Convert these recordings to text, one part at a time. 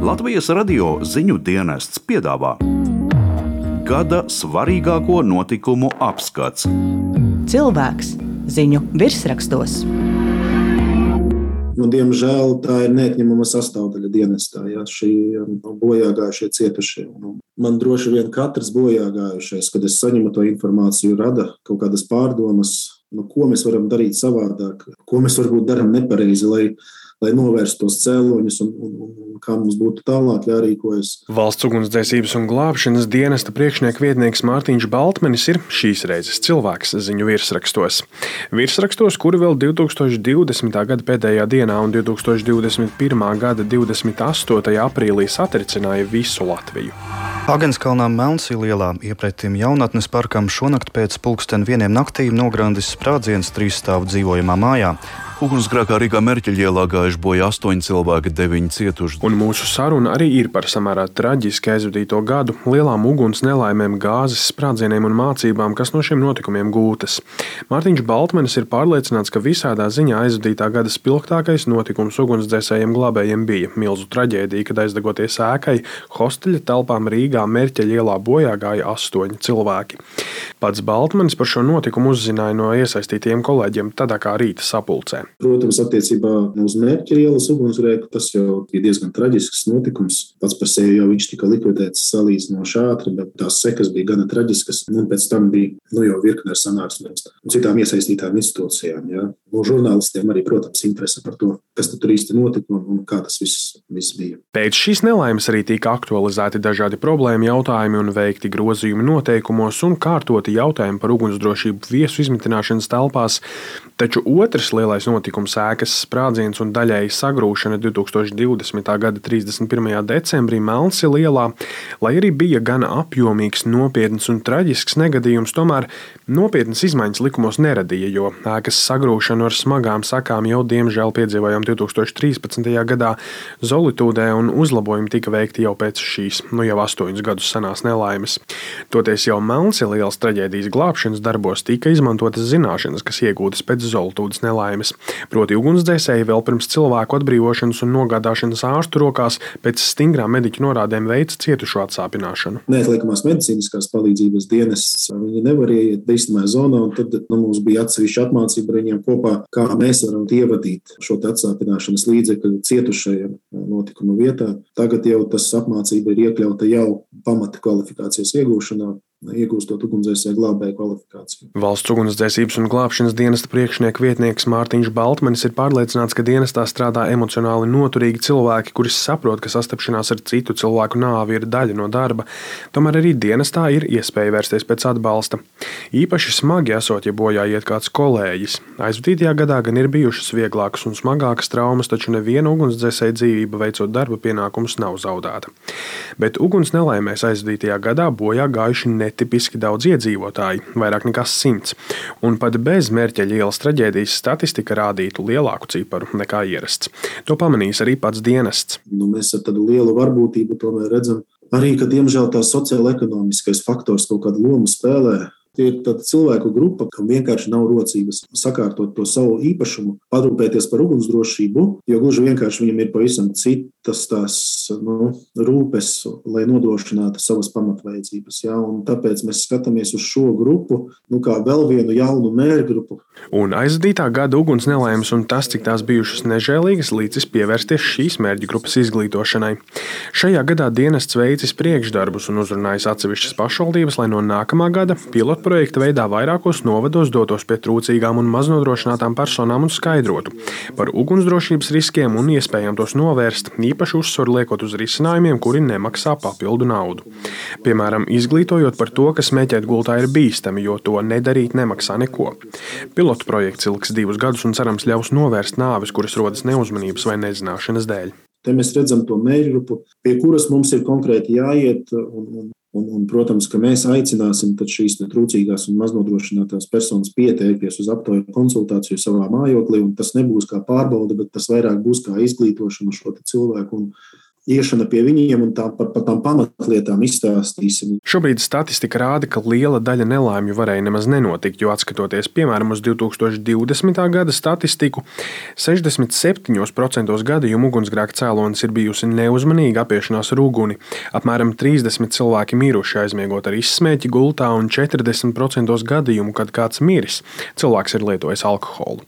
Latvijas radio ziņu dienests piedāvā gada svarīgāko notikumu apskats. Cilvēks ziņu virsrakstos. Nu, diemžēl tā ir neatņemama sastāvdaļa dienestā. Jā, šī nu, bojā gājušie cietušie. Nu, man droši vien katrs bojā gājušais, kad es saņemu to informāciju, rada kaut kādas pārdomas, nu, ko mēs varam darīt savādāk, ko mēs varbūt darām nepareizi, lai, lai novērstu tos cēloņus un, un, un, un kā mums būtu tālāk jārīkojas. Valsts ugunsdzēsības un glābšanas dienesta priekšnieka vietnieks Mārtiņš Baltmanis ir šīs reizes cilvēks ziņu virsrakstos. Virsrakstos, kuri vēl 2020. gada pēdējā dienā un 2021. gada 28. aprīlī satricināja visu Latviju. Agenskalnā Melnsī lielā iepretim jaunatnes parkam šonakt pēc pulksten vieniem naktīm nograndis sprādziens trīs stāvu dzīvojamā mājā. Ugunsgrēkā Rīgā Merķeļielā gājuši bojā astoņi cilvēki, deviņi cietuši. Un mūsu saruna arī ir par samērā traģiski aizvadīto gadu, lielām uguns nelaimēm, gāzes sprādzieniem un mācībām, kas no šiem notikumiem gūtas. Mārtiņš Baltmanis ir pārliecināts, ka visādā ziņā aizvadītā gada spilgtākais notikums ugunsdzēsējiem glābējiem bija milzu traģēdija, kad aizdegoties ēkai, hosteļa telpām Rīgā Merķeļielā bojā gāja astoņi cilvēki. Pats Baltmanis par šo notikumu uzzināja no iesaistītiem kolēģiem tādā kā rīta sapulcē. Protams, attiecībā uz mērķa ielas ugunsgrēku tas jau bija diezgan traģisks notikums. Pats par sevi jau viņš tika likvidēts salīdzinoši ātri, bet tās sekas bija gana traģiskas. Un pēc tam bija nu, jau virkne ar sanāksmēm un citām iesaistītām institūcijām. Ja. No žurnālistiem arī, protams, interese par to, kas tur īsti notika un, un kā tas viss, viss bija. Pēc šīs nelaimes arī tika aktualizēti dažādi problēma jautājumi un veikti grozījumi noteikumos un kārtoti jautājumi par ugunsdrošību viesu izmitināšanas telpās. Taču otrs lielais notikums notikums ēkas sprādziens un daļēji sagrūšana 2020. gada 31. decembrī Melnsi lielā, lai arī bija gan apjomīgs, nopietns un traģisks negadījums, tomēr nopietnas izmaiņas likumos neradīja, jo ēkas sagrūšanu ar smagām sakām jau diemžēl piedzīvojām 2013. gadā Zolitūdē, un uzlabojumi tika veikti jau pēc šīs, nu jau astoņus gadus senās nelaimes. Toties jau Melnsi lielas traģēdijas glābšanas darbos tika izmantotas zināšanas, kas iegūtas pēc Zolitūdas nelaimes. Proti, ugunsdzēsēji vēl pirms cilvēku atbrīvošanas un nogādāšanas ārstu rokās pēc stingrām mediķu norādēm veica cietušo atsāpināšanu. Neatliekamās medicīniskās palīdzības dienests viņi nevar ieiet bīstamajā zonā, un tad nu, mums bija atsevišķa apmācība ar viņiem kopā, kā mēs varam ievadīt šo atsāpināšanas līdzekli cietušajiem notikuma vietā. Tagad jau tas apmācība ir iekļauta jau pamata kvalifikācijas iegūšanā iegūstot ugunsdzēsēju glābēju kvalifikāciju. Valsts ugunsdzēsības un glābšanas dienesta priekšnieka vietnieks Mārtiņš Baltmanis ir pārliecināts, ka dienestā strādā emocionāli noturīgi cilvēki, kuri saprot, ka sastapšanās ar citu cilvēku nāvi ir daļa no darba. Tomēr arī dienestā ir iespēja vērsties pēc atbalsta. Īpaši smagi esot, ja bojā iet kāds kolēģis. Aizvadītajā gadā gan ir bijušas vieglākas un smagākas traumas, taču neviena ugunsdzēsēja dzīvība veicot darba pienākumus nav zaudēta. Bet uguns nelaimēs aizvadītajā gadā bojā gājuši ne netipiski daudz iedzīvotāji, vairāk nekā simts, un pat bez mērķa ielas traģēdijas statistika rādītu lielāku ciparu nekā ierasts. To pamanīs arī pats dienests. Nu, mēs ar tādu lielu varbūtību tomēr redzam, arī ka diemžēl tās sociālais-ekonomiskais faktors kaut kādu lomu spēlē. Tie ir cilvēku grupa, kam vienkārši nav rocības sakārtot to savu īpašumu, parūpēties par ugunsdrošību, jo gluži vienkārši viņam ir pavisam citas tās nu, rūpes, lai nodrošinātu savas pamatvajadzības. Ja? Un tāpēc mēs skatāmies uz šo grupu nu, kā vēl vienu jaunu mērķgrupu. Un aizdītā gada uguns nelaimes un tas, cik tās bijušas nežēlīgas, līdzis pievērsties šīs mērķa grupas izglītošanai. Šajā gadā dienests veicis priekšdarbus un uzrunājis atsevišķas pašvaldības, lai no nākamā gada pilotprojekta veidā vairākos novados dotos pie trūcīgām un maznodrošinātām personām un skaidrotu par ugunsdrošības riskiem un iespējām tos novērst, īpaši uzsvaru liekot uz risinājumiem, kuri nemaksā papildu naudu. Piemēram, izglītojot par to, ka smēķēt gultā ir bīstami, jo to nedarīt nemaksā neko. Pilotprojekts ilgs divus gadus un cerams ļaus novērst nāves, kuras rodas neuzmanības vai nezināšanas dēļ. Te mēs redzam to mērķu, pie kuras mums ir konkrēti jāiet un, un Un, protams, ka mēs aicināsim šīs trūcīgās un maznodrošinātās personas pieteikties uz aptaujas konsultāciju savā mājoklī. Tas nebūs kā pārbaude, bet tas vairāk būs kā izglītošana šo cilvēku un, iešana pie viņiem un tā, par, par tām pamatlietām izstāstīsim. Šobrīd statistika rāda, ka liela daļa nelaimju varēja nemaz nenotikt, jo atskatoties piemēram uz 2020. gada statistiku, 67% gadījumu ugunsgrēka cēlonis ir bijusi neuzmanīga apiešanās ar uguni. Apmēram 30 cilvēki miruši aizmiegot ar izsmēķi gultā un 40% gadījumu, kad kāds miris, cilvēks ir lietojis alkoholu.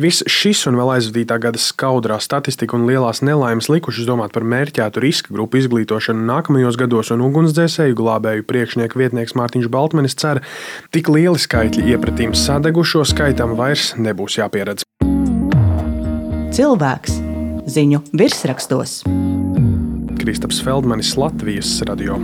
Viss šis un vēl aizvadītā gada skaudrā statistika un lielās nelaimes likušas domāt par mērķi mērķētu riska grupu izglītošanu nākamajos gados, un ugunsdzēsēju glābēju priekšnieku vietnieks Mārtiņš Baltmanis cer, tik lieli skaitļi iepratīm sadegušo skaitam vairs nebūs jāpieredz. Cilvēks ziņu virsrakstos. Kristaps Feldmanis, Latvijas radio.